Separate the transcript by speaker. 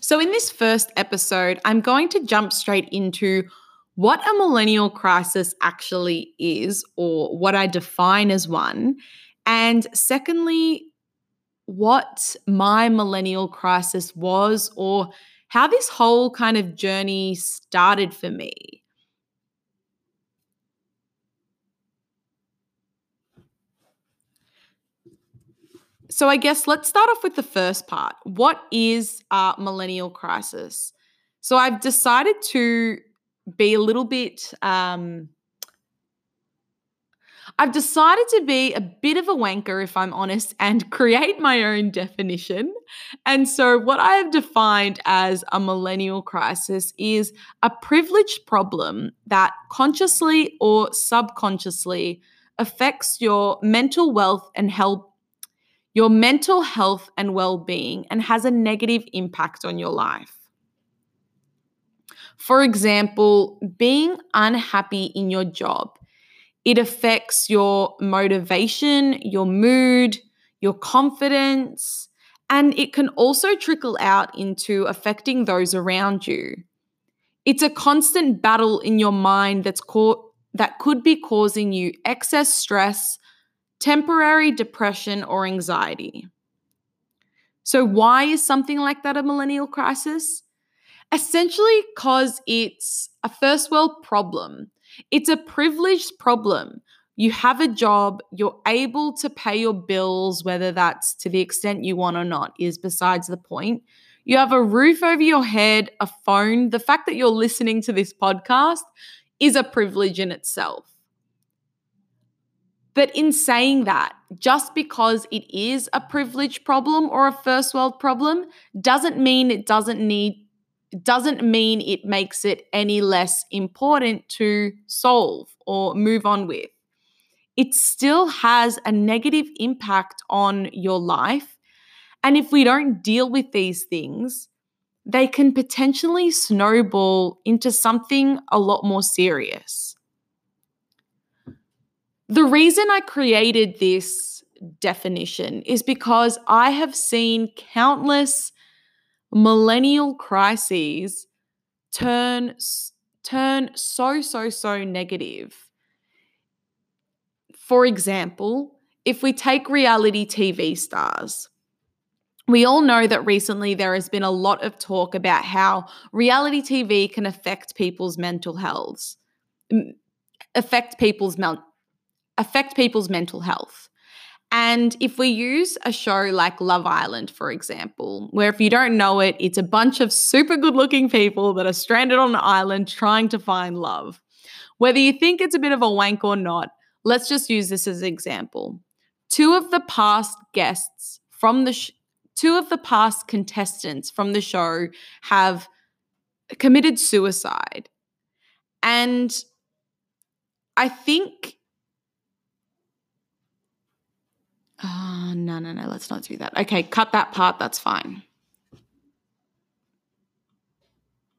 Speaker 1: So, in this first episode, I'm going to jump straight into what a millennial crisis actually is, or what I define as one. And secondly, what my millennial crisis was, or how this whole kind of journey started for me. So, I guess let's start off with the first part. What is a millennial crisis? So, I've decided to be a little bit um, I've decided to be a bit of a wanker, if I'm honest, and create my own definition. And so, what I have defined as a millennial crisis is a privileged problem that consciously or subconsciously affects your mental wealth and health. Your mental health and well being, and has a negative impact on your life. For example, being unhappy in your job it affects your motivation, your mood, your confidence, and it can also trickle out into affecting those around you. It's a constant battle in your mind that's that could be causing you excess stress, temporary depression, or anxiety. So, why is something like that a millennial crisis? Essentially, because it's a first world problem it's a privileged problem. You have a job, you're able to pay your bills, whether that's to the extent you want or not, is besides the point. You have a roof over your head, a phone. The fact that you're listening to this podcast is a privilege in itself. But in saying that, just because it is a privilege problem or a first world problem doesn't mean it doesn't need doesn't mean it makes it any less important to solve or move on with. It still has a negative impact on your life. And if we don't deal with these things, they can potentially snowball into something a lot more serious. The reason I created this definition is because I have seen countless millennial crises turn turn so so so negative. For example, if we take reality TV stars, we all know that recently there has been a lot of talk about how reality TV can affect people's mental health, affect people's affect people's mental health. And if we use a show like Love Island, for example, where if you don't know it, it's a bunch of super good looking people that are stranded on an island trying to find love. Whether you think it's a bit of a wank or not, let's just use this as an example. Two of the past guests from the two of the past contestants from the show have committed suicide. And I think no, no, no. Let's not do that. Okay, cut that part. That's fine.